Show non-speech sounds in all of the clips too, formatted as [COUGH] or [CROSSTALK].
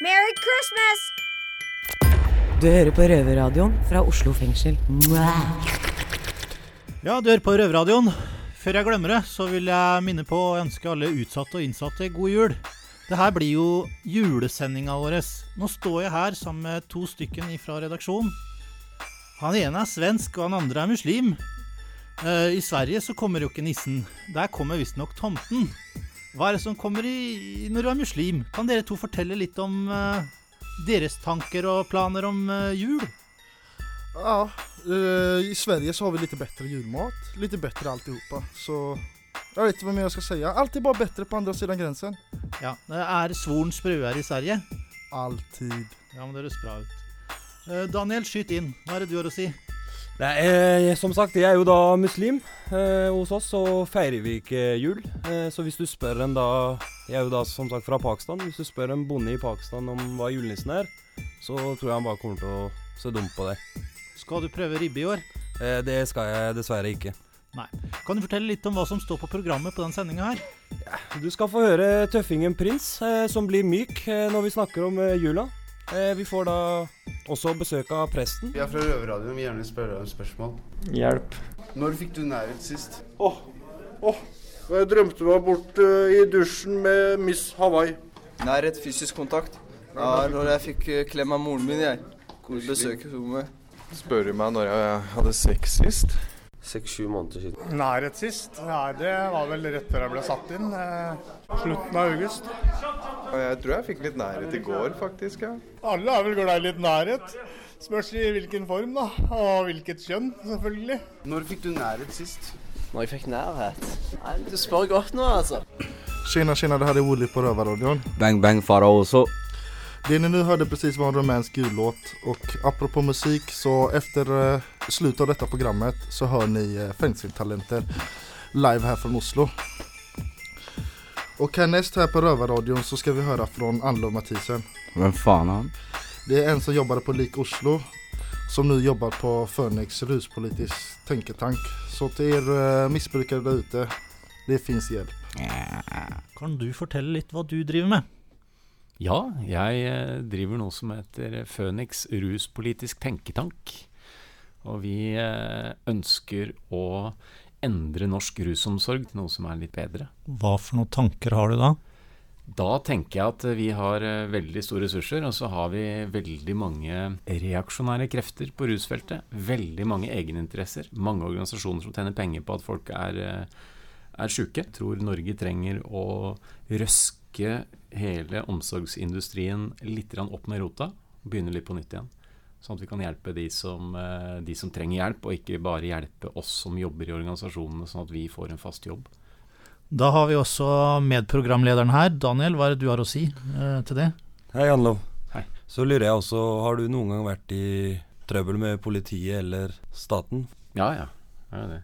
Merry Christmas! Du hører på Røverradioen fra Oslo fengsel. Ja, du hører på Røverradioen. Før jeg glemmer det, så vil jeg minne på å ønske alle utsatte og innsatte god jul. Det her blir jo julesendinga vår. Nå står jeg her sammen med to stykken fra redaksjonen. Han ene er svensk, og han andre er muslim. Eh, I Sverige så kommer jo ikke nissen. Der kommer visstnok tomten. Hva er det som kommer i, når du er muslim? Kan dere to fortelle litt om uh, deres tanker og planer om uh, jul? Ja, uh, i Sverige så har vi litt bedre julmat. Litt bedre alltihopa. Så jeg vet ikke hva mer jeg skal si. Alltid bare bedre på på siden av grensen. Ja, det Er svoren sprøere i Sverige? Alltid. Ja, men det høres bra ut. Daniel, skyt inn. Hva er det du har å si? Nei, eh, som sagt, jeg er jo da muslim. Eh, hos oss så feirer vi ikke jul. Eh, så hvis du spør en da Jeg er jo da som sagt fra Pakistan. Hvis du spør en bonde i Pakistan om hva julenissen er, så tror jeg han bare kommer til å se dum på det. Skal du prøve ribbe i år? Eh, det skal jeg dessverre ikke. Nei. Kan du fortelle litt om hva som står på programmet på den sendinga her? Du skal få høre tøffingen Prins, eh, som blir myk eh, når vi snakker om jula. Eh, vi får da også besøk av presten. Vi er fra Røverradioen. Vi vil gjerne spørre deg om spørsmål. Hjelp. Når fikk du nærhet sist? Åh, åh. Jeg drømte meg bort uh, i dusjen med Miss Hawaii. Nærhet, fysisk kontakt. Ja, når jeg fikk eh, klem av moren min, jeg. Hvor besøk hun meg. Spør du meg når jeg hadde sex sist? Seks-sju måneder siden. Nærhet sist? Nei, det var vel rett før jeg ble satt inn. Eh, slutten av august. Og jeg tror jeg fikk litt nærhet i går, faktisk. ja. Alle er vel glad i litt nærhet. Spørs i hvilken form, da. Og hvilket kjønn, selvfølgelig. Når fikk du nærhet sist? Når jeg fikk nærhet? Nei, Du spør godt nå, altså. Tjena, tjena, det här är Wooly på Rövarradion. Bang bang Faraoso. Det ni nu hörde precis var en rumänsk jullåt och apropå musik så efter eh, slutet av detta programmet så hör ni eh, live här från Oslo. Och härnäst här på Rövarradion så ska vi höra från Anlo Mathisen. Hvem faen er han? Det är en som jobbade på Lik Oslo som nu jobbar på Phoenix ruspolitisk tänketank. Så till er eh, missbrukare där ute, det finns hjälp. Kan du fortelle litt hva du driver med? Ja, jeg eh, driver noe som heter Phoenix ruspolitisk tenketank. Og vi eh, ønsker å endre norsk rusomsorg til noe som er litt bedre. Hva for noen tanker har du da? Da tenker jeg at vi har eh, veldig store ressurser, og så har vi veldig mange reaksjonære krefter på rusfeltet. Veldig mange egeninteresser. Mange organisasjoner som tjener penger på at folk er, eh, er sjuke. Jeg tror Norge trenger å røske hele omsorgsindustrien litt opp med rota. Begynne litt på nytt igjen. Sånn at vi kan hjelpe de som, eh, de som trenger hjelp, og ikke bare hjelpe oss som jobber i organisasjonene, sånn at vi får en fast jobb. Da har vi også medprogramlederen her. Daniel, hva er det du har å si eh, til det? Hei, Anlo. Hei. Så lurer jeg også, har du noen gang vært i trøbbel med politiet eller staten? Ja, ja. Jeg har det.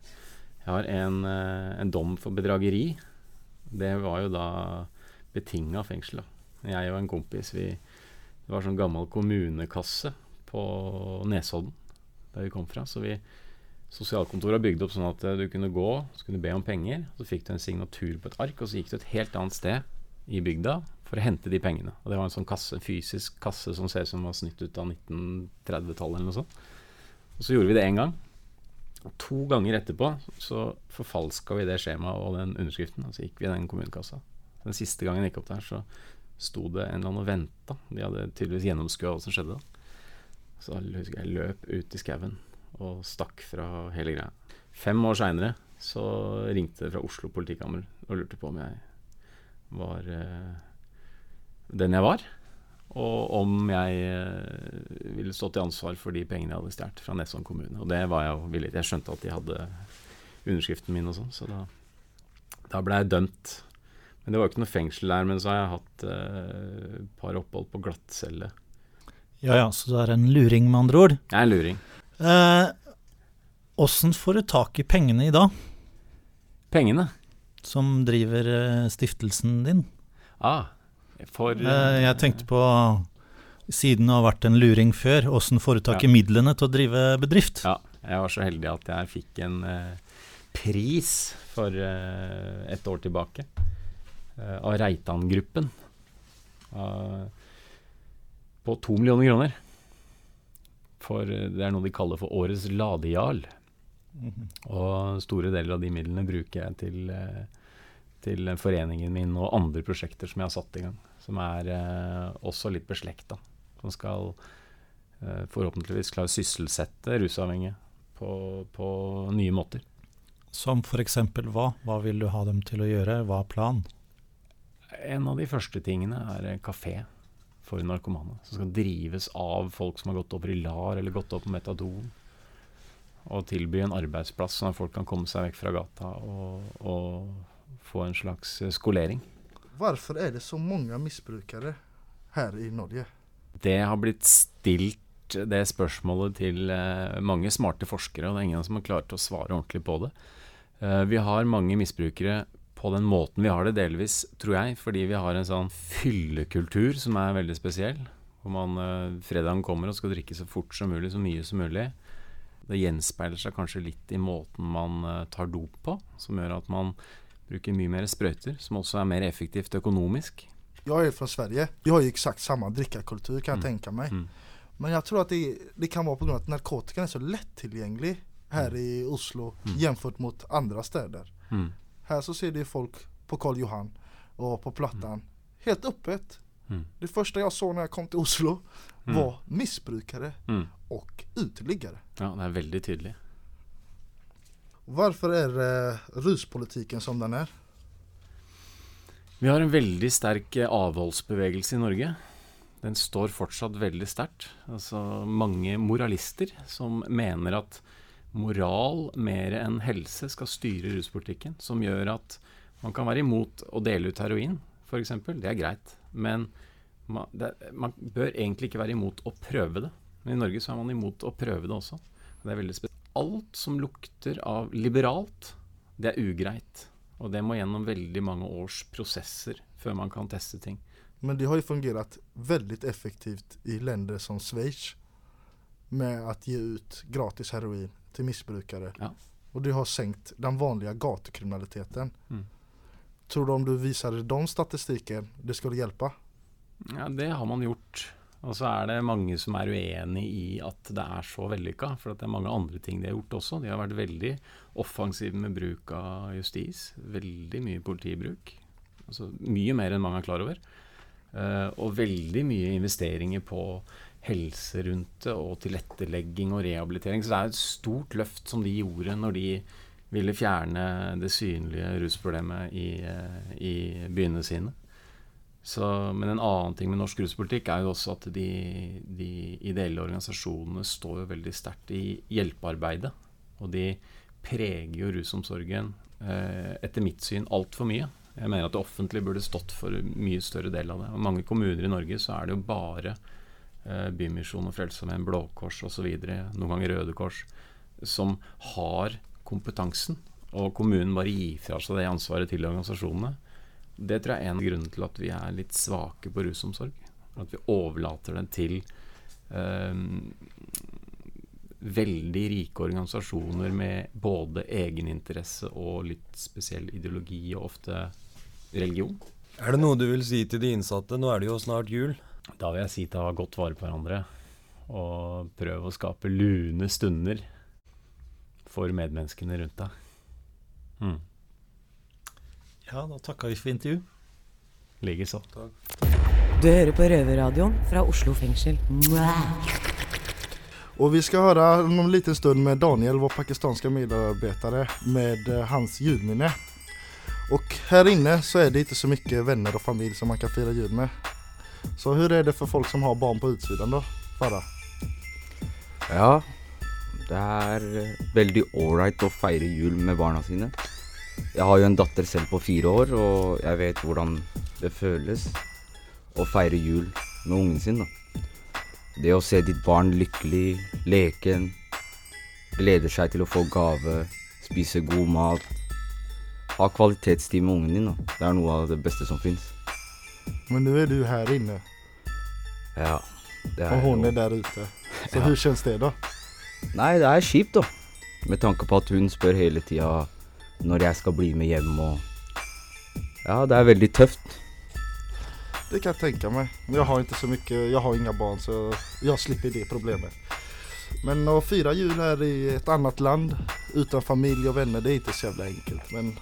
Jeg har en, eh, en dom for bedrageri. Det var jo da betinga fengsel. da. Jeg og en kompis, vi, det var sånn gammel kommunekasse på Nesodden, der vi kom fra. Så vi, sosialkontoret har bygd opp sånn at eh, du kunne gå, så kunne du be om penger. Så fikk du en signatur på et ark, og så gikk du et helt annet sted i bygda for å hente de pengene. Og det var en sånn kasse, fysisk kasse som ser ut som var snytt ut av 1930-tallet eller noe sånt. Og så gjorde vi det én gang. Og to ganger etterpå så forfalska vi det skjemaet og den underskriften, og så gikk vi i den kommunekassa. Den siste gangen jeg gikk opp der, så sto det en eller annen og venta. De hadde tydeligvis gjennomskua hva som skjedde. da. Så jeg husker jeg løp ut i skauen og stakk fra hele greia. Fem år seinere så ringte det fra Oslo politikammer og lurte på om jeg var eh, den jeg var. Og om jeg eh, ville stå til ansvar for de pengene jeg hadde stjålet fra Nesson kommune. Og det var jeg jo villig til. Jeg skjønte at de hadde underskriften min og sånn, så da, da ble jeg dømt. Men det var jo ikke noe fengsel der. Men så har jeg hatt eh, et par opphold på glattcelle. Ja ja, så du er en luring, med andre ord. Jeg er en luring. Åssen får du tak i pengene i dag, Pengene? som driver eh, stiftelsen din? Ah, for Eh, jeg tenkte på, siden du har vært en luring før, åssen får du tak i Ja. midlene til å drive bedrift? Ja, jeg var så heldig at jeg fikk en eh, pris for eh, et år tilbake eh, av Reitan-gruppen. Av på to millioner kroner. For eh, det er noe de kaller for årets ladejarl. Og store deler av de midlene bruker jeg til, eh, til foreningen min og andre prosjekter som jeg har satt i gang. Som er eh, også litt beslekta. Som skal eh, forhåpentligvis klare å sysselsette rusavhengige på, på nye måter. Som for eksempel hva? Hva vil du ha dem til å gjøre? Hva er planen? En av de første tingene er kafé for narkomane. Som skal drives av folk som har gått i LAR eller gått opp på metadon. Og tilby en arbeidsplass sånn at folk kan komme seg vekk fra gata og, og få en slags eh, skolering. Hvorfor er det så mange misbrukere her i Norge? Det har blitt stilt det spørsmålet til eh, mange smarte forskere, og det er ingen som har klart å svare ordentlig på det. Eh, vi har mange misbrukere på den måten vi har det, delvis, tror jeg, fordi vi har en sånn fyllekultur som er veldig spesiell. Hvor man eh, fredagen kommer og skal drikke så fort som mulig, så mye som mulig. Det gjenspeiler seg kanskje litt i måten man eh, tar dop på, som gjør at man bruker mye mer sprøyter, som også er mer effektivt økonomisk. Jeg er fra Sverige. Vi har jo eksakt samme drikkekultur, kan jeg Mm. tenke meg. Mm. Men jeg tror at det, det kan være pga. at narkotika er så lett tilgjengelig her i Oslo Mm. mot andre steder. Mm. Her så ser de folk på Karl Johan og på Plattan helt öppet. Mm. Det første jeg så når jeg kom til Oslo, Mm. var misbrukere Mm. og uteliggere. Ja, det er veldig tydelig. Hvorfor er eh, ruspolitikken som den er? Vi har en veldig sterk eh, avholdsbevegelse i Norge. Den står fortsatt veldig sterkt. Altså mange moralister som mener at moral mer enn helse skal styre ruspolitikken. Som gjør at man kan være imot å dele ut heroin, f.eks. Det er greit. Men man, det, man bør egentlig ikke være imot å prøve det. Men i Norge så er man imot å prøve det også. Det er veldig spesielt. Alt som lukter av liberalt, det er ugreit. Og det må gjennom veldig mange års prosesser før man kan teste ting. Men det har jo fungert veldig effektivt i länder som Schweiz med å gi ut gratis heroin til missbrukare Ja. Og det har sänkt den vanlige gatukriminaliteten. Mm. Tror du om du viser den statistikken, det skulle hjelpe? Ja, det har man gjort. Og så er det mange som er uenig i at det er så vellykka. For det er mange andre ting de har gjort også. De har vært veldig offensive med bruk av justis. Veldig mye politibruk. Altså mye mer enn mange er klar over. Eh, og veldig mye investeringer på helse rundt det, og tilrettelegging og rehabilitering. Så det er et stort løft som de gjorde når de ville fjerne det synlige rusproblemet i, eh, i byene sine. Så, men en annen ting med norsk ruspolitikk er jo også at de, de ideelle organisasjonene står jo veldig sterkt i hjelpearbeidet. Og de preger jo rusomsorgen, eh, etter mitt syn, altfor mye. Jeg mener at det offentlige burde stått for en mye større del av det. Og mange kommuner i Norge så er det jo bare Bymisjon og Frelsesarmeen, Blå Kors osv., noen ganger Røde Kors, som har kompetansen. Og kommunen bare gir fra seg det ansvaret til organisasjonene. Det tror jeg er en av grunnene til at vi er litt svake på rusomsorg. At vi overlater den til eh, veldig rike organisasjoner med både egeninteresse og litt spesiell ideologi, og ofte religion. Er det noe du vil si til de innsatte? Nå er det jo snart jul. Da vil jeg si ta godt vare på hverandre. Og prøve å skape lune stunder for medmenneskene rundt deg. Mm. Ja, da takker vi for intervju. Likeså. Du hører på Røverradioen fra Oslo fengsel. Mwah! Og vi skal høre om en liten stund med Daniel, vår pakistanske medarbetare, med eh, hans julminne. Og her inne så er det ikke så mye venner og familie som man kan fire jul med. Så hur er det for folk som har barn på utsiden, da? Farah? Ja, det er eh, veldig ålreit å feire jul med barna sine. Jeg har jo en datter selv på fire år, og jeg vet hvordan det føles å feire jul med ungen sin. da. Det å se ditt barn lykkelig, leken, gleder seg til å få gave, spise god mat. Ha kvalitetstid med ungen din. da. Det er noe av det beste som fins. Men nå er du her inne, Ja, det og hun jo- er der ute. Så Ja. hvordan kjennes det, da? Nei, det er kjipt, da. Med tanke på at hun spør hele tida når jeg skal bli med hjem og Ja, det er veldig tøft. Det kan jag tänka mig. Jag har inte så mycket, jag har inga barn så jag slipper det problemet. Men att fira jul här i ett annat land utan familj och vänner det är inte så jävla enkelt. Men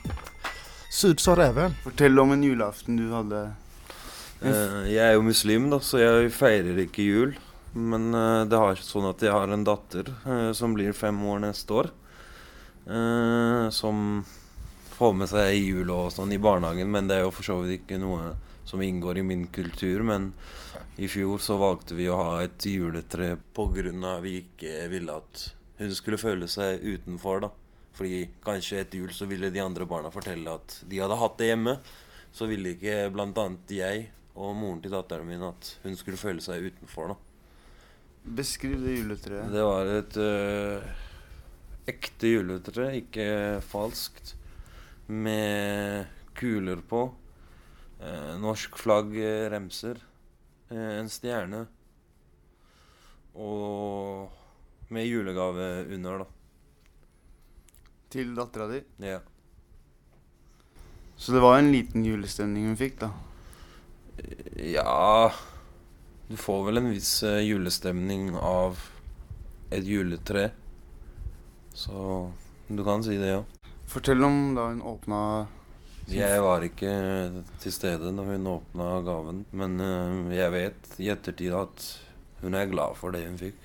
syd sa räven. Fortell om en julaften du hadde. Eh, jeg er jo muslim, da, så jeg feirer ikke jul. Men eh, det har sånn at jeg har en datter eh, som blir fem år neste år. som får med seg jul og sånn i barnehagen, men det er jo for så vidt ikke noe som inngår i min kultur. Men i fjor så valgte vi å ha et juletre pga. vi ikke ville at hun skulle føle seg utenfor, da. Fordi kanskje etter jul så ville de andre barna fortelle at de hadde hatt det hjemme. Så ville ikke bl.a. jeg og moren til datteren min at hun skulle føle seg utenfor. da. Beskriv det juletreet. Det var et øh, ekte juletre, ikke falskt. Med kuler på. eh, norsk flagg, eh, remser. eh, en stjerne. Og med julegave under, da. Til dattera di. Ja. Så det var en liten julestemning hun fikk, da. Ja Du får vel en viss eh, julestemning av et juletre. Så du kan si det, ja. Fortell om da hun åpna Jeg var ikke til stede da hun åpna gaven, men eh, jeg vet i ettertid at hun er glad for det hun fikk.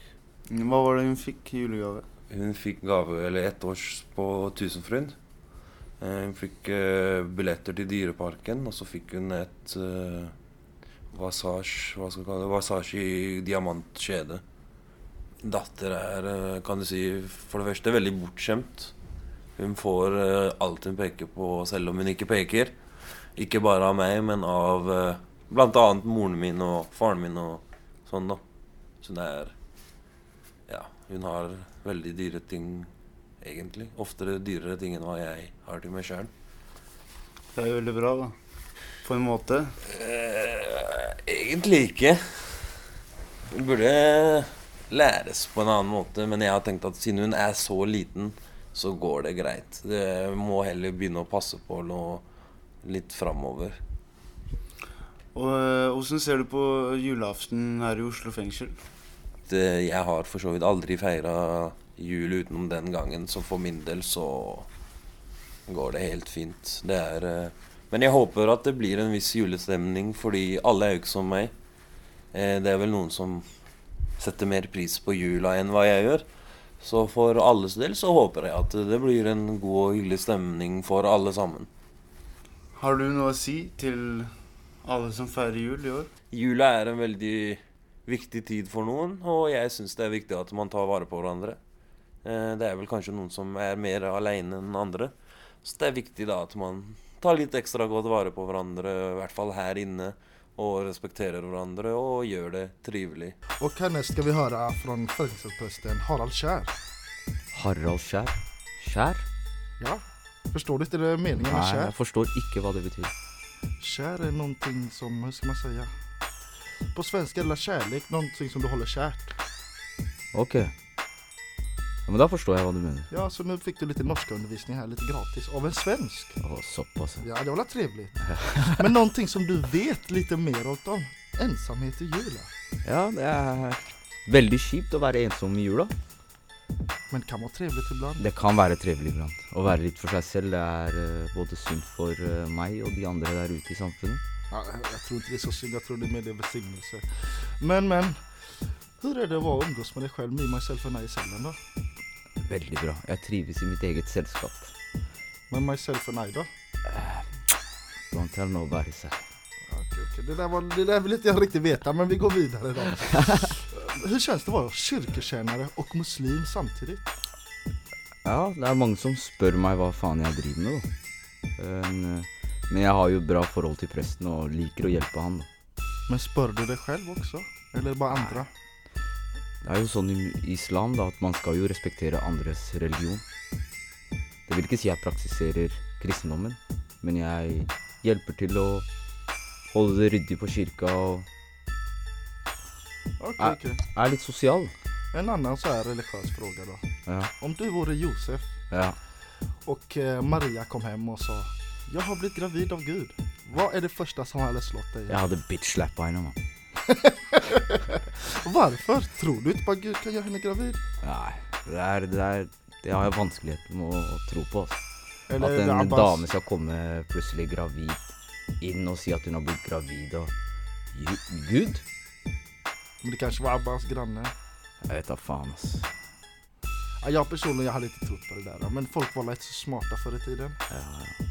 Hva var det hun fikk i julegave? Hun fikk gave, eller ettårs på Tusenfryd. Eh, Hun fikk eh, billetter til Dyreparken, og så fikk hun et Vasage, hva skal vi kalle det, Vasasje i diamantkjede. Datter er, eh, kan du si, for det første veldig bortskjemt. Hun får eh, alt hun peker på, selv om hun ikke peker. Ikke bare av meg, men av blant bl.a. moren min og faren min og sånn, da. Så det er Ja, hun har veldig dyre ting, egentlig. Oftere dyrere ting enn hva jeg har til meg sjøl. Det er jo veldig bra, da. På en måte. Eh, egentlig ikke. Hun burde læres på en annen måte, men jeg har tenkt at siden hun er så liten, så går det greit. Det må heller begynne å passe på noe litt framover. Og eh, ser du på julaften her i Oslo fengsel? Det, jeg har for så vidt aldri feira jul utenom den gangen, så for min del så går det helt fint. Det er eh, Men jeg håper at det blir en viss julestemning, fordi alle er jo ikke som meg. Eh, Det er vel noen som setter mer pris på jula enn hva jeg gjør. Så for alles del så håper jeg at det blir en god og hyggelig stemning for alle sammen. Har du noe å si til alle som feirer jul i år? Jula er en veldig viktig tid for noen, og jeg syns det er viktig at man tar vare på hverandre. Eh, Det er vel kanskje noen som er mer aleine enn andre. Så det er viktig da at man tar litt ekstra godt vare på hverandre, i hvert fall her inne. Og respekterer hverandre og gjør det trivelig. Og härnäst skal vi høre fra fängelseprästen Harald Kjær. Harald Skjær? Skjær? Ja, Forstår du ikke det meningen med Nei, jeg forstår ikke hva det betyr. Skjær er noe som, Hva skal man si? På svensk er det kjærlighet noe som du holder kjært. Ok. Ja, men da forstår jeg hva du mener. Ja, så nå fikk du litt norskundervisning her, litt gratis, av en svensk. Å, såpass. Ja, det var da trivelig. [LAUGHS] Men noe som du vet litt mer om ensamhet i jula. Ja, det er veldig kjipt å være ensom i jula. Men det kan være trivelig iblant? Det kan være trivelig iblant. Å være litt for seg selv det er eh, både sunt for eh, meg og de andre der ute i samfunnet. Ja, jeg tror ikke det er så synd, jeg tror det er mer det besignelse. Men, men. Hvordan er det å vara och umgås med deg selv, me, myself and I i cellen då? Veldig bra. Jeg trives i mitt eget selskap. Men myself and I då? Don't tell nobody, sir. Okej, okej. Det, där var, det där vill inte jag riktigt veta, men vi går vidare då. [LAUGHS] Hur känns det å være kyrkotjänare og muslim samtidig? Ja, det er mange som spør meg hva faen jeg driver med, da. Men, eh, men jeg har jo bra forhold til presten og liker å hjelpe han. da. Men spør du deg selv også, Eller bare andre? andra? Det er jo sånn i islam da, at man skal jo respektere andres religion. Det vil ikke si jeg praktiserer kristendommen, men jeg hjelper til å holde det ryddig på kirka og okay, okej. er litt sosial. En annen så er religiøs fråga da. Ja. Om du vore Josef Ja. och eh, Maria kom hjem og sa 'Jeg har blitt gravid av Gud. Hva er det første som hadde slått deg? Jeg hadde bitch-slappa henne, mann. [LAUGHS] Hvorfor? Tror du ikke på at Gud kan gjøre henne gravid? Nei, det er, det er Det har jeg vanskeligheter med å, tro på. Altså. Eller At en dame skal komme plutselig gravid inn og si at hun har blitt gravid og Gud? Men det kanskje var Abbas granne? Jeg vet da faen, ass. Ja, jeg personlig jeg hade ikke trott på det der, Men folk var litt så smarte før i tiden. Ja, ja.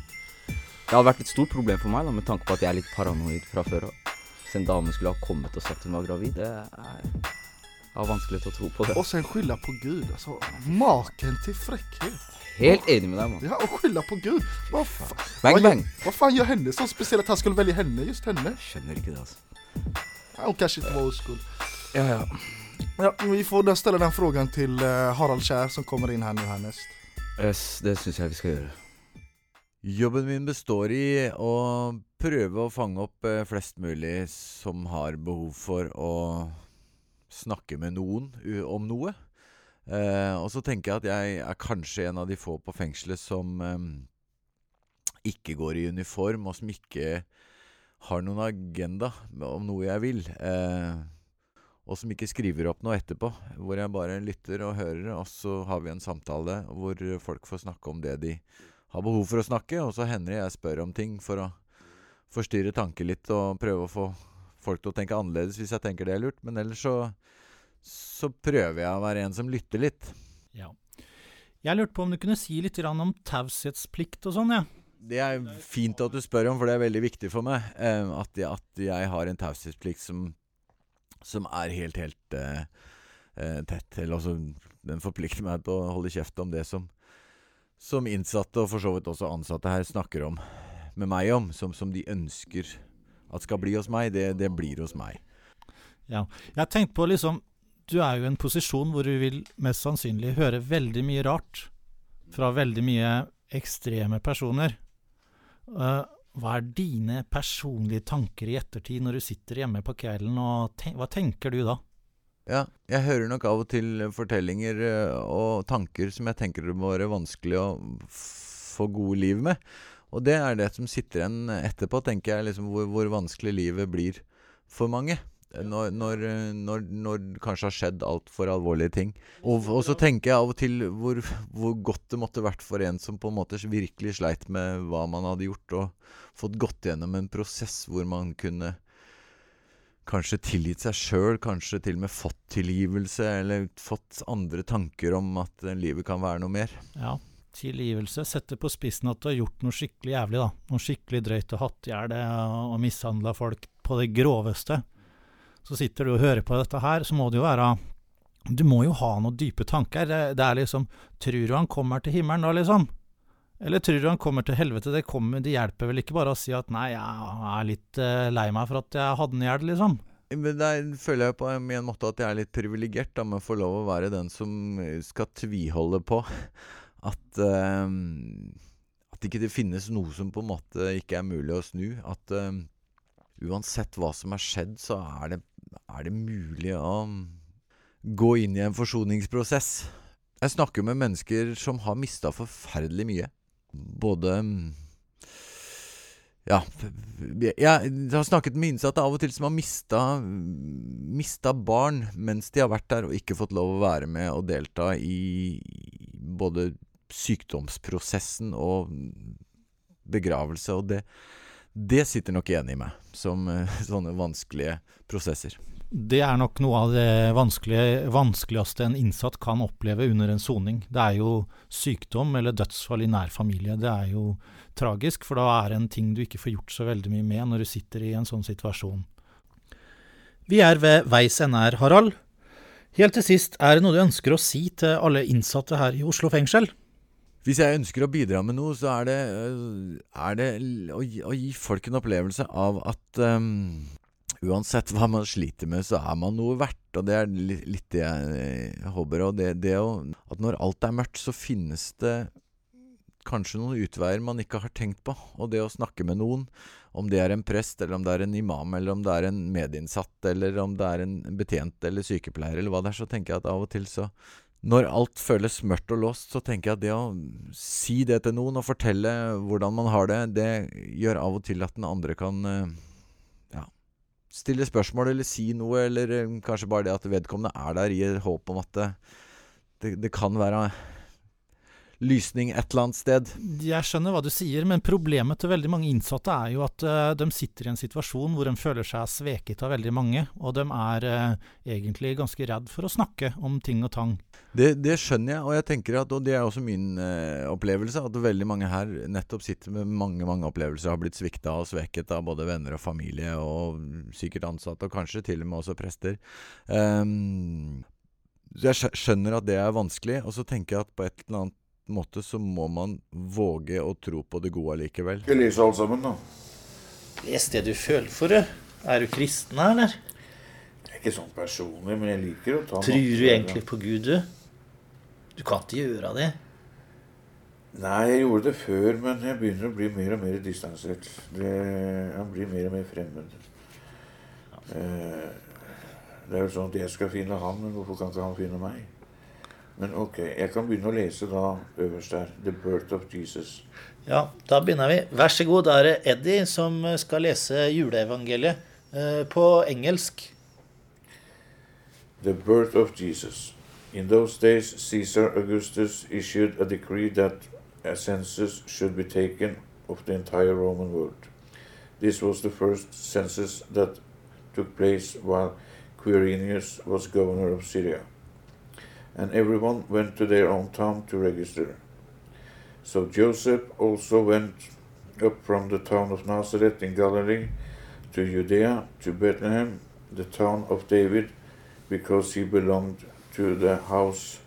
Det hadde vært et stort problem for meg, da, med tanke på at jeg er litt paranoid fra før av. Hvis en dame skulle ha kommet og sagt hun var gravid, det er Jeg har vanskelig til å tro på det. Och sen skylda på Gud. altså. maken til frekkhet. Helt enig med deg, mann. Ja, og skylda på Gud. Hva, fa Bang, bang. hva, hva faen gjør henne så spesielt at han skulle velge henne, just henne? Skjønner ikke det, altså. Ja, hon kanske inte var oskuld. Ja, ja. Ja, vi får da stille den frågan til eh, Harald Kjær som kommer inn her nå hernest. Yes, det syns jeg vi skal gjøre. Jobben min består i å prøve å fange opp eh, flest mulig som har behov for å snakke med noen om noe. Eh, og så tenker jeg at jeg er kanskje en av de få på fengselet som eh, ikke går i uniform, og som ikke har noen agenda om noe jeg vil. Og som ikke skriver opp noe etterpå, hvor jeg bare lytter og hører, og så har vi en samtale hvor folk får snakke om det de har behov for å snakke, og så hender det jeg spør om ting for å forstyrre tanker litt og prøve å få folk til å tenke annerledes hvis jeg tenker det er lurt. Men ellers så, så prøver jeg å være en som lytter litt. Ja. Jeg lurte på om du kunne si litt om taushetsplikt og sånn, jeg. Det er fint at du spør om, for det er veldig viktig for meg. eh, at, jeg, at jeg har en taushetsplikt som, som er helt, helt eh, eh, tett. Eller altså, den forplikter meg til å holde kjeft om det som, som innsatte, og for så vidt også ansatte her, snakker om med meg om, som, som de ønsker at skal bli hos meg. Det, det blir hos meg. Ja. Jeg tenkte på liksom Du er jo i en posisjon hvor du vil mest sannsynlig høre veldig mye rart fra veldig mye ekstreme personer. Uh, hva er dine personlige tanker i ettertid når du sitter hjemme på kvelden, og ten hva tenker du da? Ja, jeg hører nok av og til fortellinger eh, og tanker som jeg tenker det må være vanskelig å få gode liv med. Og det er det som sitter igjen etterpå, tenker jeg, liksom hvor, hvor vanskelig livet blir for mange. Når, når, eh, når, når kanskje har skjedd altfor alvorlige ting. Og, og så tenker jeg av og til hvor, hvor godt det måtte vært for en som på en måte virkelig sleit med hva man hadde gjort, og fått gått gjennom en prosess hvor man kunne kanskje tilgitt seg sjøl, kanskje til og med fått tilgivelse, eller fått andre tanker om at eh, livet kan være noe mer. Ja, tilgivelse setter på spissen at du har gjort noe skikkelig jævlig, da. Noe skikkelig drøyt og hatt i hjel og mishandla folk på det groveste. Så sitter du og hører på dette her, så må det jo være Du må jo ha noen dype tanker. Det, det er liksom Tror du han kommer til himmelen da, liksom? Eller tror du han kommer til helvete? Det, kommer, det hjelper vel ikke bare å si at nei, jeg er litt eh, lei meg for at jeg hadde den i hjel, liksom. Men der føler jeg på en måte at jeg er litt privilegert med å få lov å være den som skal tviholde på [LAUGHS] at uh, At ikke det finnes noe som på en måte ikke er mulig å snu. At uh, uansett hva som har skjedd, så er det, er det mulig å gå inn i en forsoningsprosess. Jeg snakker med mennesker som har mista forferdelig mye. Både ja, jeg har snakket med innsatte av og til som har mista, mista barn mens de har vært der, og ikke fått lov å være med og delta i både sykdomsprosessen og begravelse. Og det, det sitter nok igjen i meg, som eh, sånne vanskelige prosesser. Det er nok noe av det vanskeligste en innsatt kan oppleve under en soning. Det er jo sykdom eller dødsfall i nær familie. Det er jo tragisk, for da er det en ting du ikke får gjort så veldig mye med når du sitter i en sånn situasjon. Vi er ved veis ende Harald. Helt til sist, er det noe du ønsker å si til alle innsatte her i Oslo fengsel? Hvis jeg ønsker å bidra med noe, så er det, er det å, gi, å gi folk en opplevelse av at um, uansett hva man sliter med, så er man noe verdt. Og det er litt, det jeg håper. Og det, det å, at når alt er mørkt, så finnes det kanskje noen utveier man ikke har tenkt på. Og det å snakke med noen, om det er en prest, eller om det er en imam, eller om det er en medinnsatt, eller om det er en betjent eller sykepleier, eller hva det er, så tenker jeg at av og til så når alt føles mørkt og låst, så tenker jeg at det å si det til noen og fortelle hvordan man har det, det gjør av og til at den andre kan eh, stille spørsmål eller si noe, eller eh, kanskje bare det at vedkommende er der i håp om at det, det, det kan være lysning et eller annet sted. Jeg skjønner hva du sier, men problemet til veldig mange innsatte er jo at uh, de sitter i en situasjon hvor de føler seg sveket av veldig mange, og de er uh, egentlig ganske redd for å snakke om ting og tang. Det, det skjønner jeg, og jeg tenker at, og det er også min uh, opplevelse, at veldig mange her nettopp sitter med mange mange opplevelser, har blitt svikta og sveket av både venner og familie, og sikkert ansatte, og kanskje til og med også prester. Um, jeg skjønner at det er vanskelig, og så tenker jeg at på et eller annet måte så må man våge å tro på det gode likevel. Skal lese alle sammen, da? Les det du føler for det. Er du kristen, eller? Jeg er ikke sånn personlig, men jeg liker å ta Tror du egentlig på Gud, du? Du kan ikke gjøre det. Nei, jeg gjorde det før, men jeg begynner å bli mer og mer distansert. Det, han blir mer og mer fremmed. Eh, det er jo sånn at jeg skal finne han, men hvorfor kan ikke han finne meg? Men ok, jeg kan begynne å lese da øverst der. 'The Birth of Jesus'. Ja, da begynner vi. Vær så god. Da er det Eddie som skal lese juleevangeliet eh, på engelsk. The birth of Jesus. In those days, Caesar Augustus issued a decree that a census should be taken of the entire Roman world. This was the first census that took place while Quirinius was governor of Syria and everyone went to their own town to register. So Joseph also went up from the town of Nazareth in Galilee to Judea, to Bethlehem, the town of David, because he belonged to the house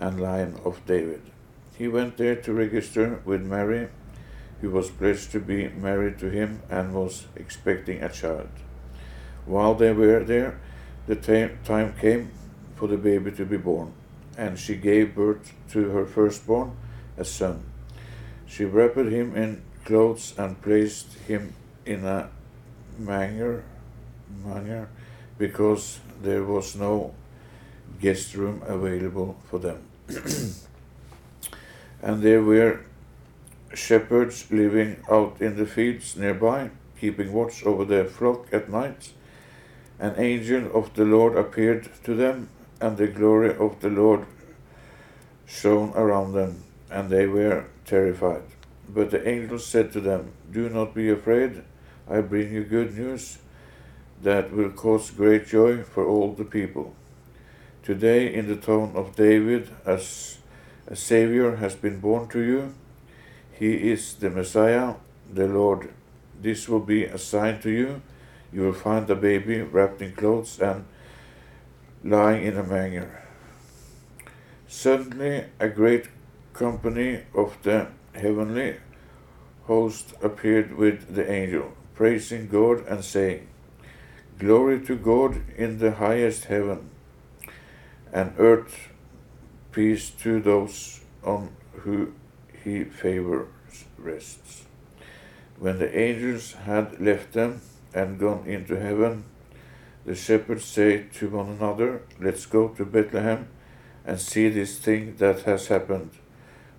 and line of David. He went there to register with Mary, who was pledged to be married to him and was expecting a child. While they were there, the time came for the baby to be born and she gave birth to her firstborn, a son. She wrapped him in clothes and placed him in a manger, manger because there was no guest room available for them. [CLEARS THROAT] and there were shepherds living out in the fields nearby, keeping watch over their flock at night. An angel of the Lord appeared to them, and the glory of the Lord shone around them, and they were terrified. But the angel said to them, Do not be afraid. I bring you good news that will cause great joy for all the people. Today, in the town of David, as a Savior has been born to you. He is the Messiah, the Lord. This will be a sign to you. You will find a baby wrapped in clothes and lying in a manger. Suddenly, a great company of the heavenly host appeared with the angel, praising God and saying, Glory to God in the highest heaven, and earth peace to those on whom he favors rests. When the angels had left them and gone into heaven, the shepherds said to one another, Let's go to Bethlehem and see this thing that has happened,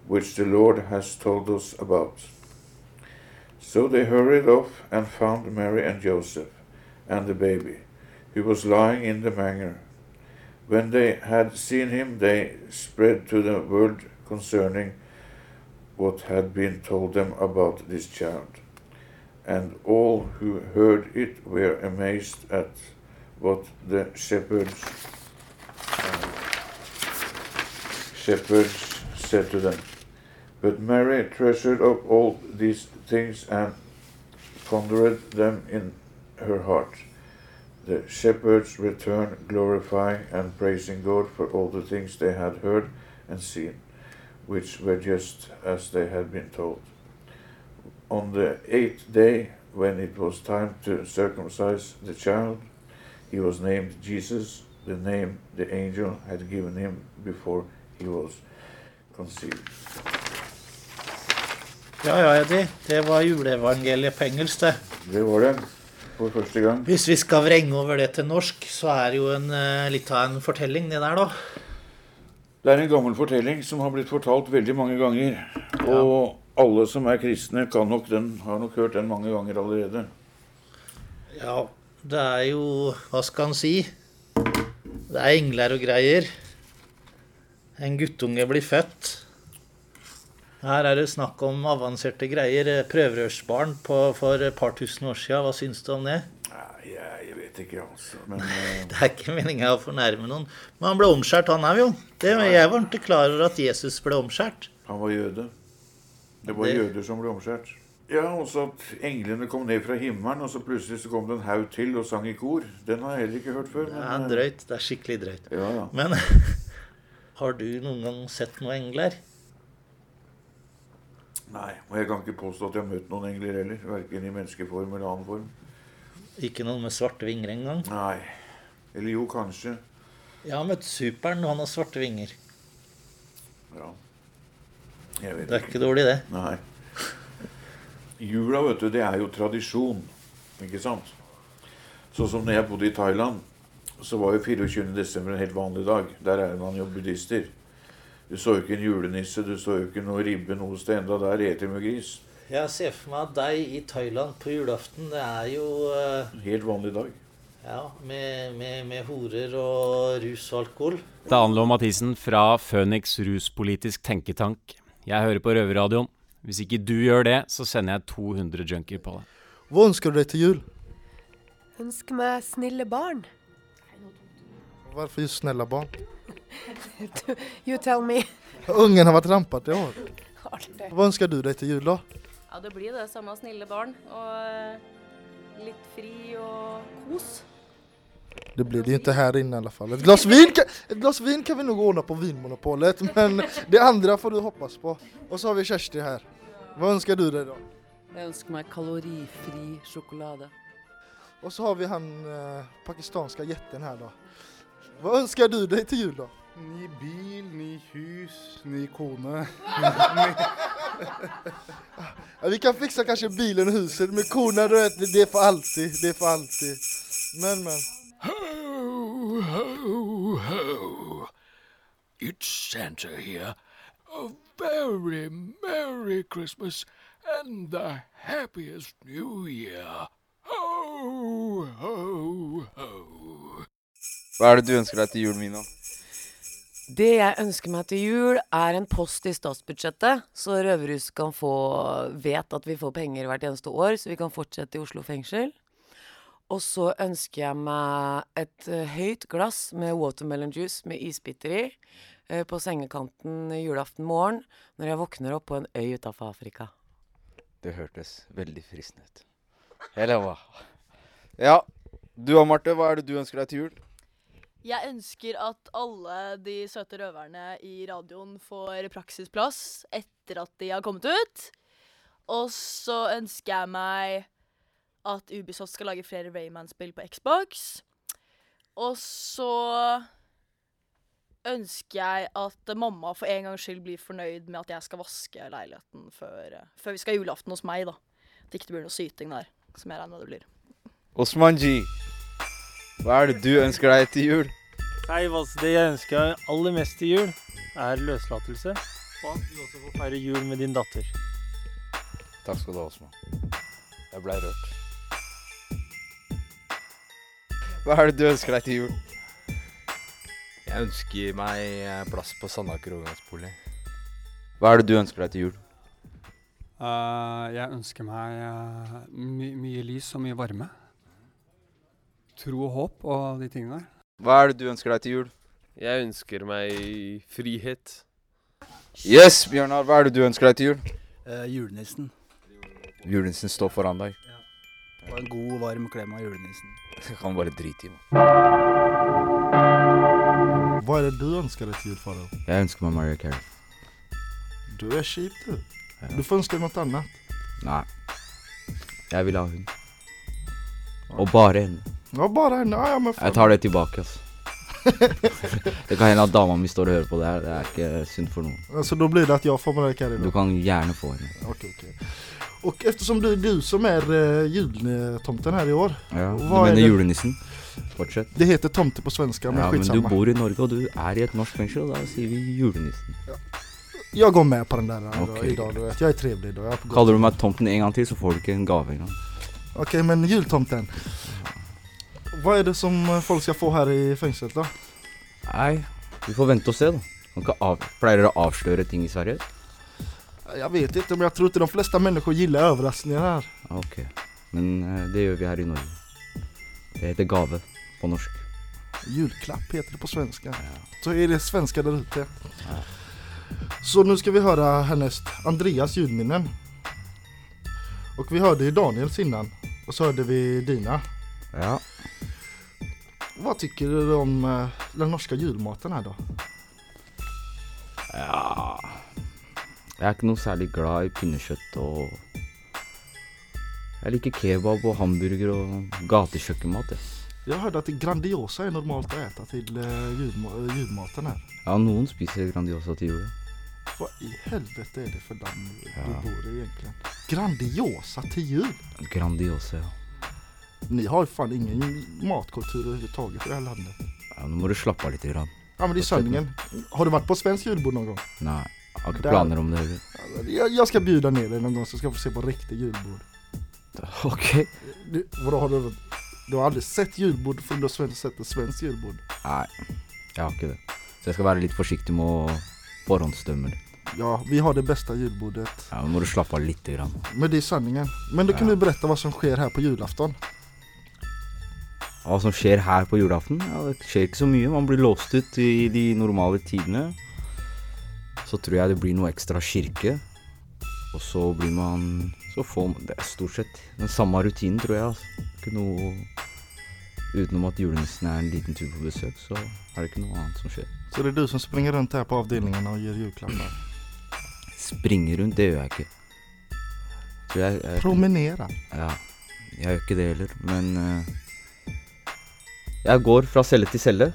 which the Lord has told us about. So they hurried off and found Mary and Joseph and the baby, who was lying in the manger. When they had seen him, they spread to the world concerning what had been told them about this child. And all who heard it were amazed at what the shepherds shepherds said to them. But Mary treasured up all these things and pondered them in her heart. The shepherds returned, glorifying and praising God for all the things they had heard and seen, which were just as they had been told. On the eighth day, when it was time to circumcise the child, he was named Jesus, the name the angel had given him before he was conceived. Ja ja, Eddie. Det var juleevangeliet på engelsk, det. Det var det. For første gang. Hvis vi skal vrenge over det til norsk, så er det jo en, litt av en fortelling, det der, da. Det er en gammel fortelling som har blitt fortalt veldig mange ganger. Og alle som er kristne, kan nok den, har nok hørt den mange ganger allerede. Ja, det er jo Hva skal en si? Det er engler og greier. En guttunge blir født. Her er det snakk om avanserte greier. Prøverørsbarn på, for et par tusen år siden. Hva syns du om det? Nei, jeg vet ikke, altså. Men [LAUGHS] eh, Det er ikke meninga å fornærme noen. Men han ble omskjært, han òg, jo. Det, jeg var ikke klar over at Jesus ble omskjært. han var jøde. Det var Det- jøder som ble omskjært. Ja, også at englene kom ned fra himmelen, og så plutselig så kom det en haug til og sang i kor. Den har jeg heller ikke hørt før. Det er eh, drøyt. Det er skikkelig drøyt. Ja, ja. Men [LAUGHS] har du noen gang sett noen engler? Nei, og jeg kan ikke påstå at jeg har møtt noen engler heller. Verken i menneskeform eller annen form. Ikke noen med svarte vinger engang? Nei. Eller jo, kanskje. Jeg har møtt Superen, og han har svarte vinger. Ja. Jeg vet ikke. Det er ikke dårlig, det. Nei. Jula, vet du, det er jo tradisjon. Ikke sant? Sånn som når jeg bodde i Thailand, så var jo 24. desember en helt vanlig dag. Der er man jo buddhister. Du så jo ikke en julenisse, du så jo ikke noe ribbe noe sted. Enda der eter de jo gris. Jeg ser for meg at deg i Thailand på julaften, det er jo uh... Helt vanlig dag. Ja, med, med, med horer og rus og alkohol. Det er Anlo Mathisen fra Phoenix ruspolitisk tenketank. Jeg hører på Røverradioen. Hvis ikke du gjør det, så sender jeg 200 junkier på deg. Hva ønsker du deg til jul? Ønsker meg snille barn. Hvorfor just snille barn? [LAUGHS] You tell me. Ungen har vært rampete i år. Hva ønsker du deg til jul, da? Ja, det blir det samme snille barn. Og eh, litt fri og kos. Det blir det ju inte här inne i alla fall. Ett glas vin kan, ett glas vin kan vi nog ordna på Vinmonopolet, [LAUGHS] men det andra får du hoppas på. Och så har vi Kjersti her. Hva ønsker du deg, da? Jeg ønsker meg kalorifri sjokolade. Og så har vi han eh, pakistanska jätten her, da. Hva ønsker du deg til jul, da? Ny bil, ny hus, ny kone. [LAUGHS] Ja, vi kan fikse kanskje bilen og huset, men kona, du vet, det er for alltid. Det er for alltid. Men, men. Ho, ho, ho. It's Santa here. A very Merry Christmas and the happiest New Year. Ho, ho, ho. Hva er det du ønsker deg til jul, Mina? Det jeg ønsker meg til jul, er en post i statsbudsjettet, så Røverhuset kan få vet at vi får penger hvert eneste år, så vi kan fortsette i Oslo fengsel. Og så ønsker jeg meg et eh, høyt glass med watermelon juice med isbiter i eh, på sengekanten julaften morgen når jeg våkner opp på en øy utafor Afrika. Det hørtes veldig fristende ut. Eller hva? Ja, du og Marte, hva er det du ønsker deg til jul? Jeg ønsker at alle de søte røverne i radioen får praksisplass etter at de har kommet ut. Og så ønsker jeg meg at Ubisoft skal lage flere Rayman-spill på Xbox. Og så ønsker jeg at mamma for en gangs skyld blir fornøyd med at jeg skal vaske leiligheten før, eh, før vi skal ha julaften hos meg, da. At det ikke blir noe syting der, som jeg regner med det blir. Osmanji, hva er det du ønsker deg til jul? Nei, altså, Det jeg ønsker meg aller mest til jul, er løslatelse. Og at du også får feire jul med din datter. Takk skal du ha, Osman. Jeg blei rørt. Hva er det du ønsker deg til jul? Jeg ønsker meg eh, plass på Sandaker overgangsbolig. Hva er det du ønsker deg til jul? Uh, jeg ønsker meg uh, my mye lys og mye varme. Tro og håp og de tingene der. Hva er det du ønsker deg til jul? Jeg ønsker meg frihet. Yes, Bjørnar, hva er det du ønsker deg til jul? Uh, julenissen. Julenissen står foran deg. Og en god, varm klem av julenissen. Jeg kan bare drite i meg. Hva er det du ønsker deg til jul, Farao? Jeg ønsker meg Maria Carey. Du er kjip, du. Du får ønske deg noe annet. Nei. Jeg vil ha hun. Og bare henne. Ja, bare henne. Ja, men faen. Jeg tar det tilbake, altså. [LAUGHS] det kan hende at dama mi står og hører på det her. Det er ikke sunt for noen. Altså, da blir det at jeg får Mariah Carey? Du kan gjerne få henne. Ok, ok. Og eftersom det er du som er uh, jultomten her i år Ja, du hva er mener det- julenissen? Fortsett. Det heter tomte på svenska, men Ja, men du bor i Norge, og du er i et norsk fengsel, og da sier vi julenissen. Jag går med på den där då, Okej. idag, du vet. Jag är trevlig är på gott Kaller du meg tomten en gang til, så får du ikke en gave engang. Okej, men jultomten. Vad är det som eh, folk ska få här i fängelset då? Nei, vi får vente og se, da. Kan av... Pleier dere å avsløre ting i Sverige? Jag vet inte, men jag tror inte de flesta människor gillar överraskningar här. Ok, men eh, det gjør vi her i Norge. Det heter gave på norsk. Julklapp heter det på svenska. Så är det svenska där ute. Så nu ska vi höra härnäst Andreas julminnen. Och vi hörde ju Daniels innan. Och så hörde vi dina. Ja. Vad tycker du om eh, den norska julmaten här då? Jeg er ikke noe særlig glad i pinnekjøtt og Jeg liker kebab og hamburger og gatekjøkkenmat, jeg. Jeg har hørt at Grandiosa er normalt å äta til eh, julmaten här. Ja, noen spiser Grandiosa til jul. Hva i helvete er det for land Ja. du bor i egentlig? Grandiosa til jul? Grandiosa, ja. Ni har jo fan ingen matkultur överhuvudtaget i det här landet. ja. Nå må du slappe av litt. Grann. Ja men i är. Har du vært på svensk julbord noen gang? Nei, har ikke planer om det heller. Jag, jag ska bjuda ner dig någon gång så ska vi få se på riktig julbord. Okej. Du, vadå har du, du har aldrig sett julbord för du har sett ett svenskt julbord? Nei, jeg har ikke det. Så jeg skal være litt forsiktig med å forhåndsdømme litt. Ja, vi har det bästa julbordet. Ja, men må du slappe av lite grann. Men det är sanningen. Men då kan Ja. du berätta vad som sker här på julafton. Hva som skjer her på julaften? Ja, det skjer ikke så mye. Man blir låst ut i de normale tidene. Så tror jeg det blir noe ekstra kirke. Og så blir man Så får man Det er stort sett den samme rutinen, tror jeg. Altså. Ikke noe Utenom at julenissen er en liten tur på besøk, så er det ikke noe annet som skjer. Så det er du som springer rundt her på avdelingen og gir julklappar? Springer rundt, det gjør jeg ikke. Så jeg, jeg Promenere? Ja. Jeg gjør ikke det heller, men uh, Jeg går fra celle til celle.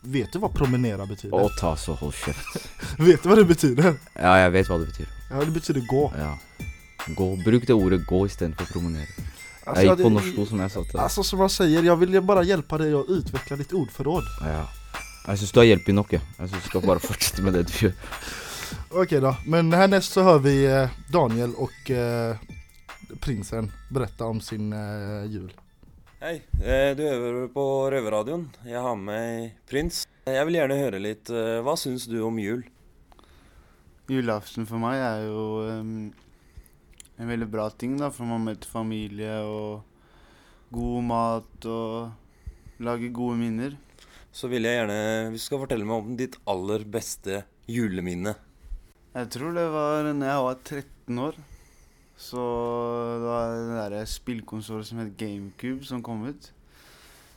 Vet du vad promenera betyder? Åh, ta så hold kjeft. [LAUGHS] Vet du vad det betyder? Ja, jeg vet hva det betyr. Ja, det betyder gå. Ja. Gå. Bruk det ordet gå istedenfor promenere. Alltså, jeg gikk på norsk som jeg sa til Altså, Alltså som jag säger, jag vill bare bara hjälpa dig att utveckla ditt ordförråd. Ja. Jeg syns du har hjulpet nok, jeg. Jeg syns du skal bare fortsette med det du gjør. Okej då, men härnäst så hör vi eh, Daniel och eh, prinsen berätta om sin eh, jul. Hei, eh, du hører på Røverradioen. Jeg har med Prins. Jeg vil gjerne høre litt eh, Hva syns du om jul? Julaften for meg er jo um, en veldig bra ting, da, for man møter familie og god mat og lager gode minner. Så vil jeg gjerne Hvis du skal fortelle meg om ditt aller beste juleminne. Jeg tror det var da jeg var 13 år. Så det var den derre spillkonsollen som het GameCube som kom ut.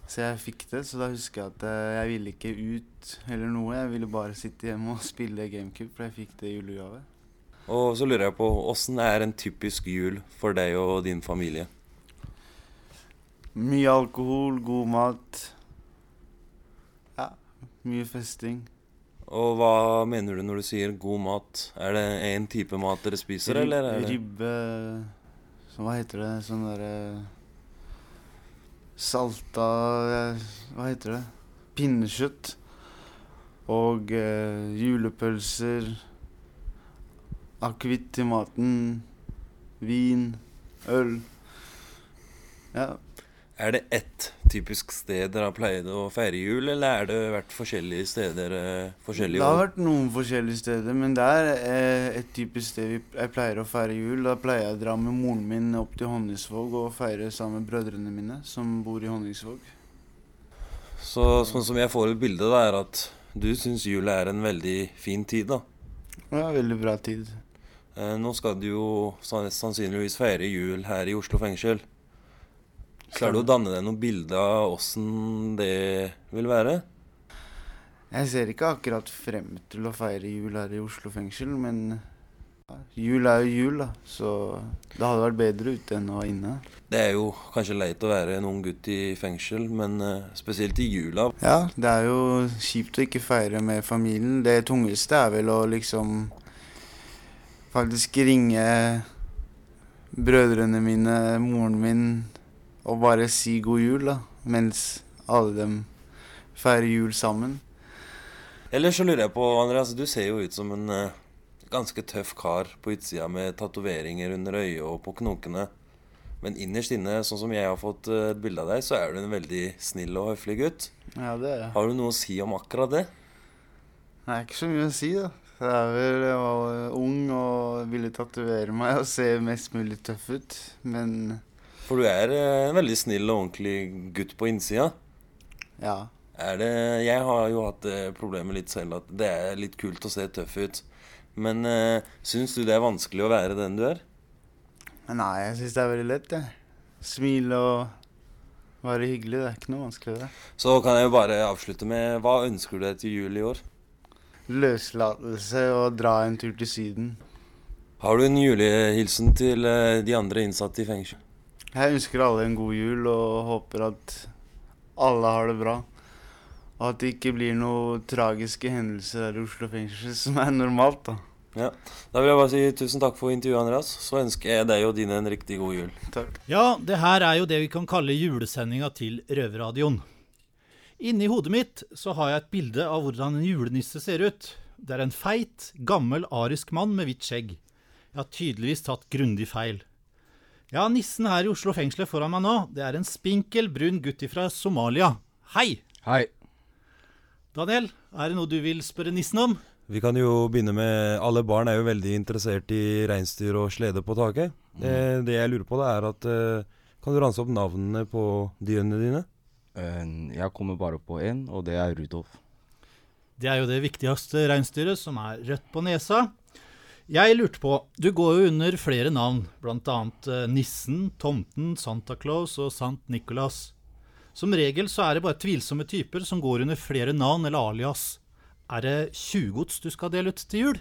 Så jeg fikk det, så da husker jeg at eh, jeg ville ikke ut eller noe. Jeg ville bare sitte hjemme og spille GameCube, for jeg fikk det i julegave. Og så lurer jeg på åssen er en typisk jul for deg og din familie? Mye alkohol, god mat. Ja, mye festing. Og hva mener du når du sier god mat? Er det én type mat dere spiser, Rib- eller er det Ribbe så Hva heter det? Sånn derre Salta eh, Hva heter det? Pinnekjøtt. Og eh, julepølser. Akevitt til maten. Vin. Øl. Ja. Er det ett typisk sted dere har pleid å feire jul, eller er det vært forskjellige steder eh, forskjellige Det har år? vært noen forskjellige steder, men det er eh, et typisk sted vi, jeg pleier å feire jul. Da pleier jeg å dra med moren min opp til Honningsvåg og feire sammen med brødrene mine, som bor i Honningsvåg. Så sånn som jeg får et bilde, da, er at du syns jula er en veldig fin tid, da. Ja, veldig bra tid. Eh, nå skal du jo sannsynligvis feire jul her i Oslo fengsel. Klarer du å danne deg noe bilde av åssen det vil være? Jeg ser ikke akkurat frem til å feire jul her i Oslo fengsel, men jul er jo jul, da. Så det hadde vært bedre ute enn å være inne. Det er jo kanskje leit å være en ung gutt i fengsel, men eh, spesielt i jula. Ja, det er jo kjipt å ikke feire med familien. Det tungeste er vel å liksom faktisk ringe brødrene mine, moren min, og bare si god jul, da. Mens alle dem feirer jul sammen. Ellers så lurer jeg på, Andreas, du ser jo ut som en eh, ganske tøff kar på utsida med tatoveringer under øyet og på knokene. Men innerst inne, sånn som jeg har fått eh, et bilde av deg, så er du en veldig snill og høflig gutt. Ja, det er jeg. Har du noe å si om akkurat det? Det er ikke så mye å si, da. Det er vel jeg var ung og ville tatovere meg og se mest mulig tøff ut, men For du er eh, en veldig snill og ordentlig gutt på innsida. Ja. Det Jeg har jo hatt det problemet litt selv at det er litt kult å se tøff ut. Men uh, syns du det er vanskelig å være den du er? Nei, jeg syns det er veldig lett, jeg. Smile og være hyggelig. Det er ikke noe vanskelig, det. Så kan jeg jo bare avslutte med Hva ønsker du deg til jul i år? Løslatelse og dra en tur til Syden. Har du en julehilsen til eh, de andre innsatte i fengsel? Jeg ønsker alle en god jul og håper at alle har det bra. Og at det ikke blir noen tragiske hendelser her i Oslo fengsel, som er normalt, da. Ja. Da vil jeg bare si tusen takk for intervjuet, Andreas. Så ønsker jeg deg og dine en riktig god jul. Takk. Ja, det her er jo det vi kan kalle julesendinga til Røverradioen. Inni hodet mitt så har jeg et bilde av hvordan en julenisse ser ut. Det er en feit, gammel arisk mann med hvitt skjegg. Jeg har tydeligvis tatt grundig feil. Ja, nissen her i Oslo fengsel foran meg nå, det er en spinkel, brun gutt fra Somalia. Hei! Hei. Daniel, er det noe du vil spørre nissen om? Vi kan jo begynne med Alle barn er jo veldig interessert i reinsdyr og slede på taket. Eh, det jeg lurer på, da er at eh, Kan du ranse opp navnene på dyrene dine? Eh, jeg kommer bare på én, og det er Rudolf. Det er jo det viktigste reinsdyret, som er rødt på nesa. Jeg lurte på, du går jo under flere navn, bl.a. Eh, Nissen, Tomten, Santa Claus og Sant Nicholas. Som regel så er det bare tvilsomme typer som går under flere navn eller alias. Er det tjuvgods du skal dele ut til jul?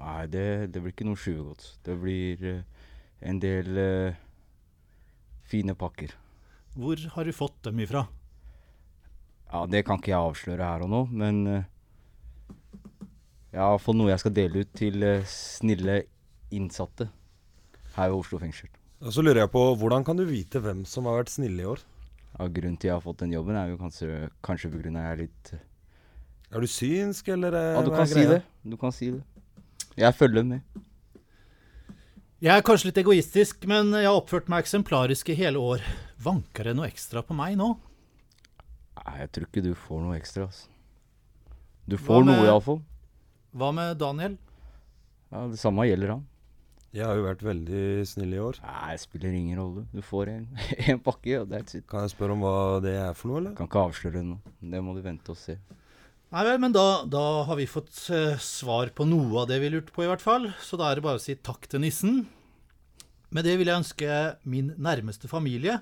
Nei, det, det blir ikke noe tjuvgods. Det blir uh, en del uh, fine pakker. Hvor har du fått dem ifra? Ja, Det kan ikke jeg avsløre her og nå, men eh, jeg har fått noe jeg skal dele ut til eh, snille innsatte her ved Oslo fengsel. Og så lurer jeg på, Hvordan kan du vite hvem som har vært snille i år? Ja, grunnen til jeg har fått den jobben, er jo kanskje, kanskje på grunn av jeg er litt eh, Er du synsk, eller eh, Ja, du kan si det. Du kan si det. Jeg følger med. Jeg er kanskje litt egoistisk, men jeg har oppført meg eksemplarisk i hele år. Vanker det noe ekstra på meg nå? Nei, jeg tror ikke du får noe ekstra, altså. Du Hva får med- noe, iallfall. Hva med Daniel? Ja, det samme gjelder han. Jeg har jo vært veldig snill i år. Nei, det spiller ingen rolle. Du får en, [LAUGHS] en pakke, og that's it. Kan jeg spørre om hva det er for noe, eller? Kan ikke avsløre det nå. Det må du vente og se. Nei vel, men da, da har vi fått eh, svar på noe av det vi lurte på, i hvert fall. Så da er det bare å si takk til nissen. Med det vil jeg ønske min nærmeste familie,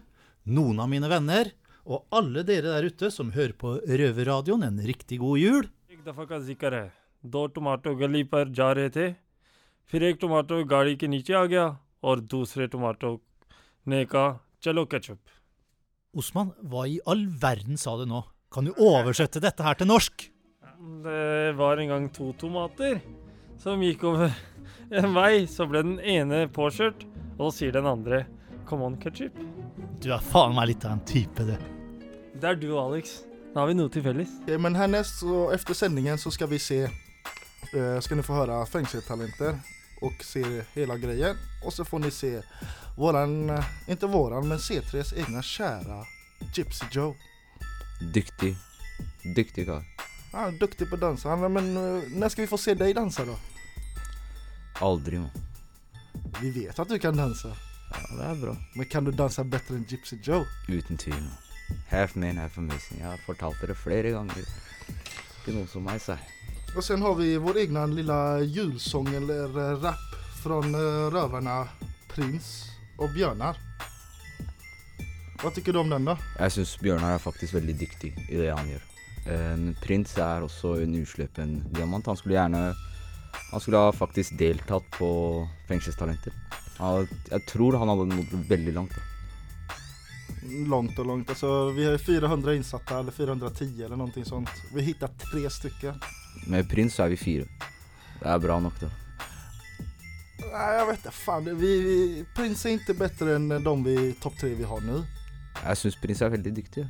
noen av mine venner, og alle dere der ute som hører på Røverradioen, en riktig god jul. एक दफ़ा का जिक्र है दो tomato गली पर जा रहे थे फिर एक टमाटो गाड़ी के नीचे आ गया और दूसरे टमाटो ने कहा चलो ketchup Osman, hva i all verden sa du nå? Kan du oversette dette her til norsk? Det var en gang to tomater som gikk over en vei. Så ble den ene påkjørt, og så sier den andre 'come on, ketchup'. Du er faen meg litt av en type, du. Det er du og Alex. Da har vi noe til felles. Eh, Men härnäst så efter sändningen så ska vi se, eh, ska ni få höra fängelsetalenter och se hela grejen. Och så får ni se våran, eh, inte våran, men C3s egna kära Gypsy Joe. Dyktig. Dyktig karl. Ja, är duktig på att dansa. Men eh, när ska vi få se dig dansa då? Aldri, man. Vi vet att du kan dansa. Ja, det er bra. Men kan du dansa bättre än Gypsy Joe? Uten tvil. Half man, half amazing. Jeg har fortalt dere flere ganger. Ikke noe som meg, sa jeg. Och sen har vi vår egna lilla julsång eller eh, rap från eh, Rövarna Prins och Björnar. Vad tycker du om den då? Jeg syns Bjørnar er faktisk veldig dyktig i det han gjør. En prins er også en uslepen diamant. Han skulle gjerne Han skulle ha faktisk deltatt på Fengselstalenter. Jeg tror han hadde nådd veldig langt. Da. Långt och långt. Alltså, vi har ju 400 insatta eller 410 eller någonting sånt. Vi hittar tre stycken. Med prins så er vi fire. Det er bra nok, da. Nej, jag vet inte. Fan, vi, vi, Prins är inte bättre än de vi, topp tre vi har nu. Jeg syns prins er veldig dyktig.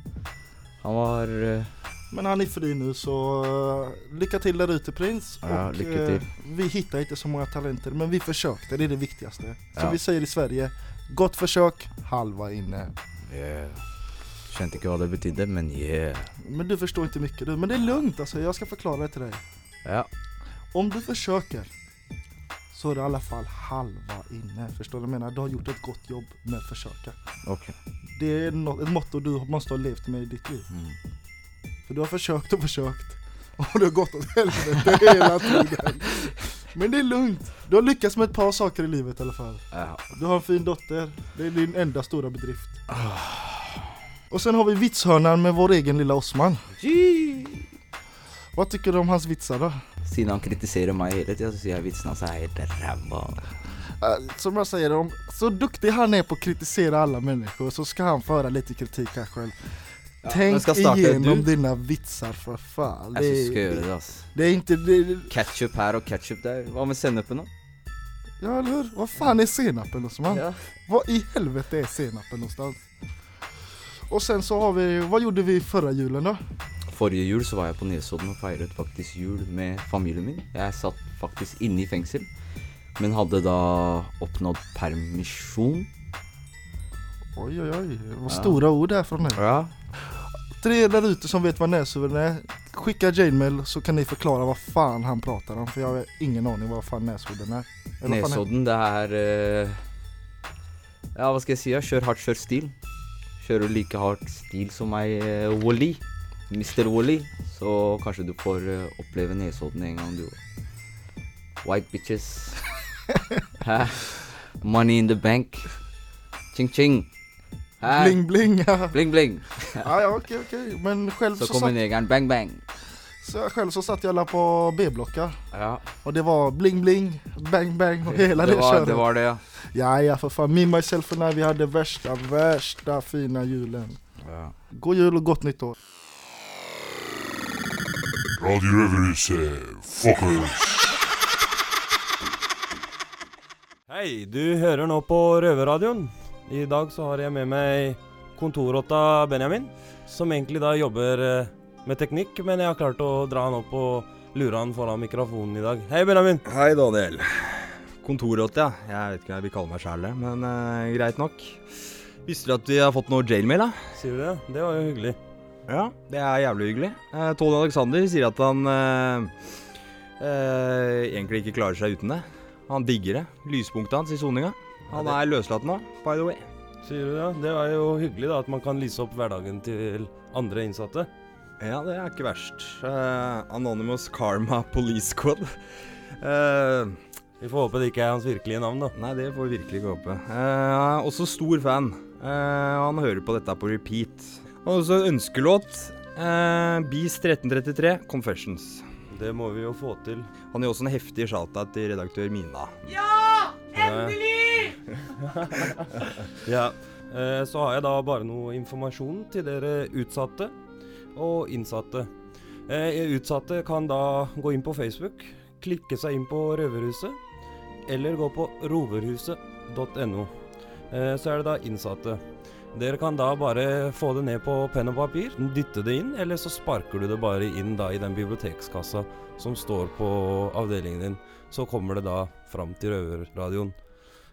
Han var eh, Men han är fri nu så eh, lycka till där ute prins. Ja, lycka eh, till. vi hittar inte så många talenter men vi försökte, det är det viktigaste. Som Ja. vi säger i Sverige, gott försök, halva inne. Skjønte ikke hva det betydde, men yeah. Men du forstår ikke mye, du, men det er lugnt altså. Jeg skal forklare det til deg. Ja. Om du forsøker, så er det i alle fall halva inne. Forstår du hva jeg mener? Du har gjort et godt jobb med å forsøke. Okay. Det er no et motto du måtte ha levt med i ditt liv. For du har forsøkt og forsøkt, og det har gått åt helvete [LAUGHS] hele tiden. Men det er lugnt. Du har lyckats med et par saker i livet i alle fall. Ja. Du har en fin dotter. Det er din enda store bedrift. Och sen har vi vitshörnan med vår egen lilla Osman. Vad tycker du om hans vitsar då? Siden han kritiserer meg hele tida, så sier jeg vitsen hans er helt ræva. Eh, Som jag säger, om så duktig han är på att kritisera alla människor så ska han föra lite kritik här själv. Ja, men Tänk ska starta igenom du? dina vitsar för fan. Jeg syns du skal gjøre det, ass. det är inte... Det, Ketchup her og ketchup der. Hva med sennepen, da? ja, eller hur? Vad fan är senapen Osman? Ja. Vad i helvete är senapen någonstans? Och sen så har vi, vad gjorde vi förra julen då? Forrige jul så var jeg på Nesodden og feiret faktisk jul med familien min. Jeg satt faktisk inne i fengsel, men hadde da oppnådd permisjon. Oj oj oj, vad Ja. stora ord det är från dig. Ja. Tre er där ute som vet vad Nesodden är, skicka Janemail så kan ni förklara vad fan han pratar om för jag har ingen aning vad fan Nesodden är. Eller Nesodden, det er eh, Ja, hva skal jeg si? Ja? Kjør hardt, kjør stil. Kjører du like hardt stil som meg, eh, Wally, Mr. Wally, så kanskje du får eh, oppleve Nesodden en gang, du òg. White bitches. [LAUGHS] Money in the bank. Ching-ching. Bling bling ja. Bling bling. [LAUGHS] ja, ja okej okej. Men selv Så så, kommer negeren bang bang. så Selv så satt jeg på B-blocka. Ja. og det var bling bling, bang bang og [LAUGHS] hele det, det, var, köret. det var det, ja. Ja ja för fan, me myself and I vi hade värsta, värsta fina julen. Ja. God jul och gott nytt år. Radio Røverhuset, fuckers. Hei, du hører nå på Røverradioen. I dag så har jeg med meg kontorrotta Benjamin, som egentlig da jobber eh, med teknikk, men jeg har klart å dra han opp og lure han foran mikrofonen i dag. Hei, Benjamin. Hei, Daniel. Kontorrotte, ja. Jeg vet ikke hva jeg vil kalle meg sjæl, det, men uh, greit nok. Visste du at vi har fått noe jailmail, da? Sier du det? Det var jo hyggelig. Ja, det er jævlig hyggelig. Uh, Tony Alexander sier at han uh, egentlig ikke klarer seg uten det. Han digger det. Lyspunktet hans i soninga. Han er løslatt nå, by the way. Sier du det? Det var jo hyggelig da, at man kan lyse opp hverdagen til andre innsatte. Ja, det er ikke verst. Uh, Anonymous Karma Police Squad. Eh, Vi får håpe det ikke er hans virkelige navn, da. Nei, det får vi virkelig ikke håpe. Eh, han er også stor fan. Eh, han hører på dette på repeat. Og også ønskelåt. Eh, Beast 1333, Confessions. Det må vi jo få til. Han gjør også en heftig shout-out til redaktør Mina. Ja! Endelig! [LAUGHS] ja. Eh, så har jeg da bare noe informasjon til dere utsatte og innsatte. Eh, utsatte kan da gå inn på Facebook, klikke seg inn på Røverhuset, eller gå på roverhuset.no. Eh, så er det da innsatte. Dere kan da bare få det ned på penn og papir, dytte det inn, eller så sparker du det bare inn da i den bibliotekskassa som står på avdelingen din. Så kommer det da fram til Røverradioen.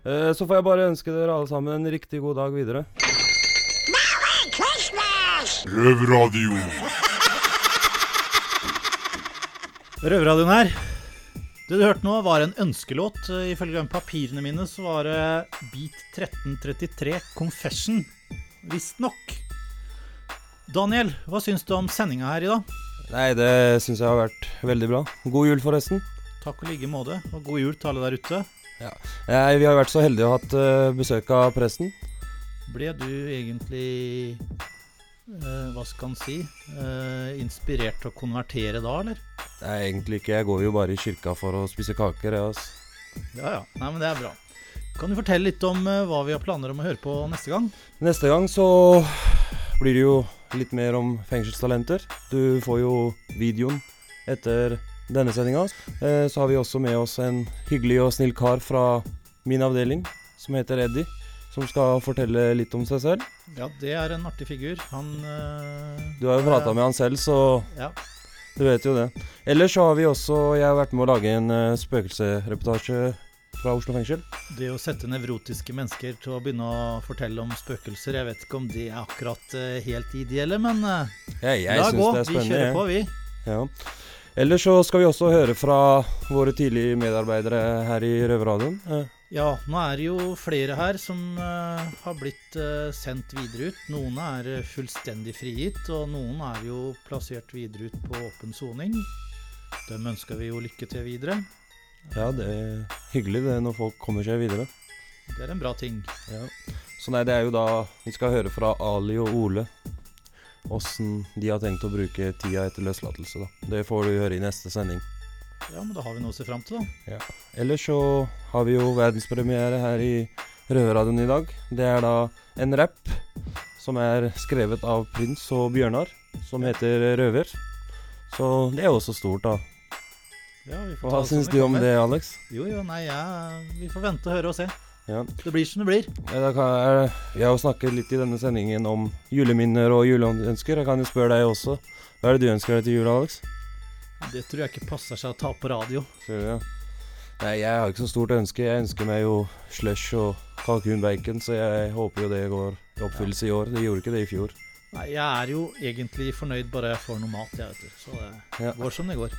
Eh, så får jeg bare ønske dere alle sammen en riktig god dag videre. Merry Christmas! Røverradio. Røverradioen her. Det du hørte nå, var en ønskelåt. ifølge Ifølge papirene mine så var det Beat 1333 Confession. Visstnok. Daniel, hva syns du om sendinga her i dag? Nei, det syns jeg har vært veldig bra. God jul, forresten. Takk i like måte, og god jul til alle der ute. Ja. Nei, vi har vært så heldige å ha hatt eh, besøk av presten. Ble du egentlig eh, Hva skal en si? eh, inspirert til å konvertere da, eller? Nei, egentlig ikke. Jeg går jo bare i kirka for å spise kaker, jeg, altså. Ja ja. Nei, men det er bra. Kan du fortelle litt om eh, hva vi har planer om å høre på neste gang? Neste gang så blir det jo litt mer om fengselstalenter. Du får jo videoen etter denne sendinga. Eh, så har vi også med oss en hyggelig og snill kar fra min avdeling som heter Eddie. Som skal fortelle litt om seg selv. Ja, det er en artig figur. Han eh, Du har jo prata med han selv, så Ja. du vet jo det. Ellers så har vi også Jeg har vært med å lage en uh, spøkelsereportasje fra Oslo fengsel. Det å sette nevrotiske mennesker til å begynne å fortelle om spøkelser, jeg vet ikke om det er akkurat uh, helt ideelle, men uh, ja, jeg la gå. Vi kjører på, vi. Ja. Ellers så skal vi også høre fra våre tidlige medarbeidere her i Røverradioen. Eh, Ja, nå er det jo flere her som uh, har blitt uh, sendt videre ut. Noen er eh, fullstendig frigitt, og noen er jo plassert videre ut på åpen soning. Dem ønsker vi jo lykke til videre. Ja, det er hyggelig det når folk kommer seg videre. Det er en bra ting. Ja. Så nei, det er jo da Vi skal høre fra Ali og Ole åssen de har tenkt å bruke tida etter løslatelse. da. Det får du høre i neste sending. Ja, men da har vi noe å se fram til, da. Ja. Ellers så har vi jo verdenspremiere her i Røverradioen i dag. Det er da en rapp som er skrevet av Prins og Bjørnar, som heter Røver. Så det er jo også stort, da. Ja, vi får Hva syns du om det, Alex? Jo, jo, nei, ja, vi får vente og høre og se. Ja. Det blir som det blir. Kan jeg, vi har jo snakket litt i denne sendingen om juleminner og juleønsker. Jeg kan jo spørre deg også. Hva er det du ønsker deg til jul, Alex? Det tror jeg ikke passer seg å ta på radio. Ser du det? Nei, jeg har ikke så stort ønske. Jeg ønsker meg jo slush og kalkunbacon, så jeg håper jo det går i oppfyllelse i år. Det gjorde ikke det i fjor. Nei, jeg er jo egentlig fornøyd bare jeg får noe mat, jeg, vet du. Så det Ja. går som det går.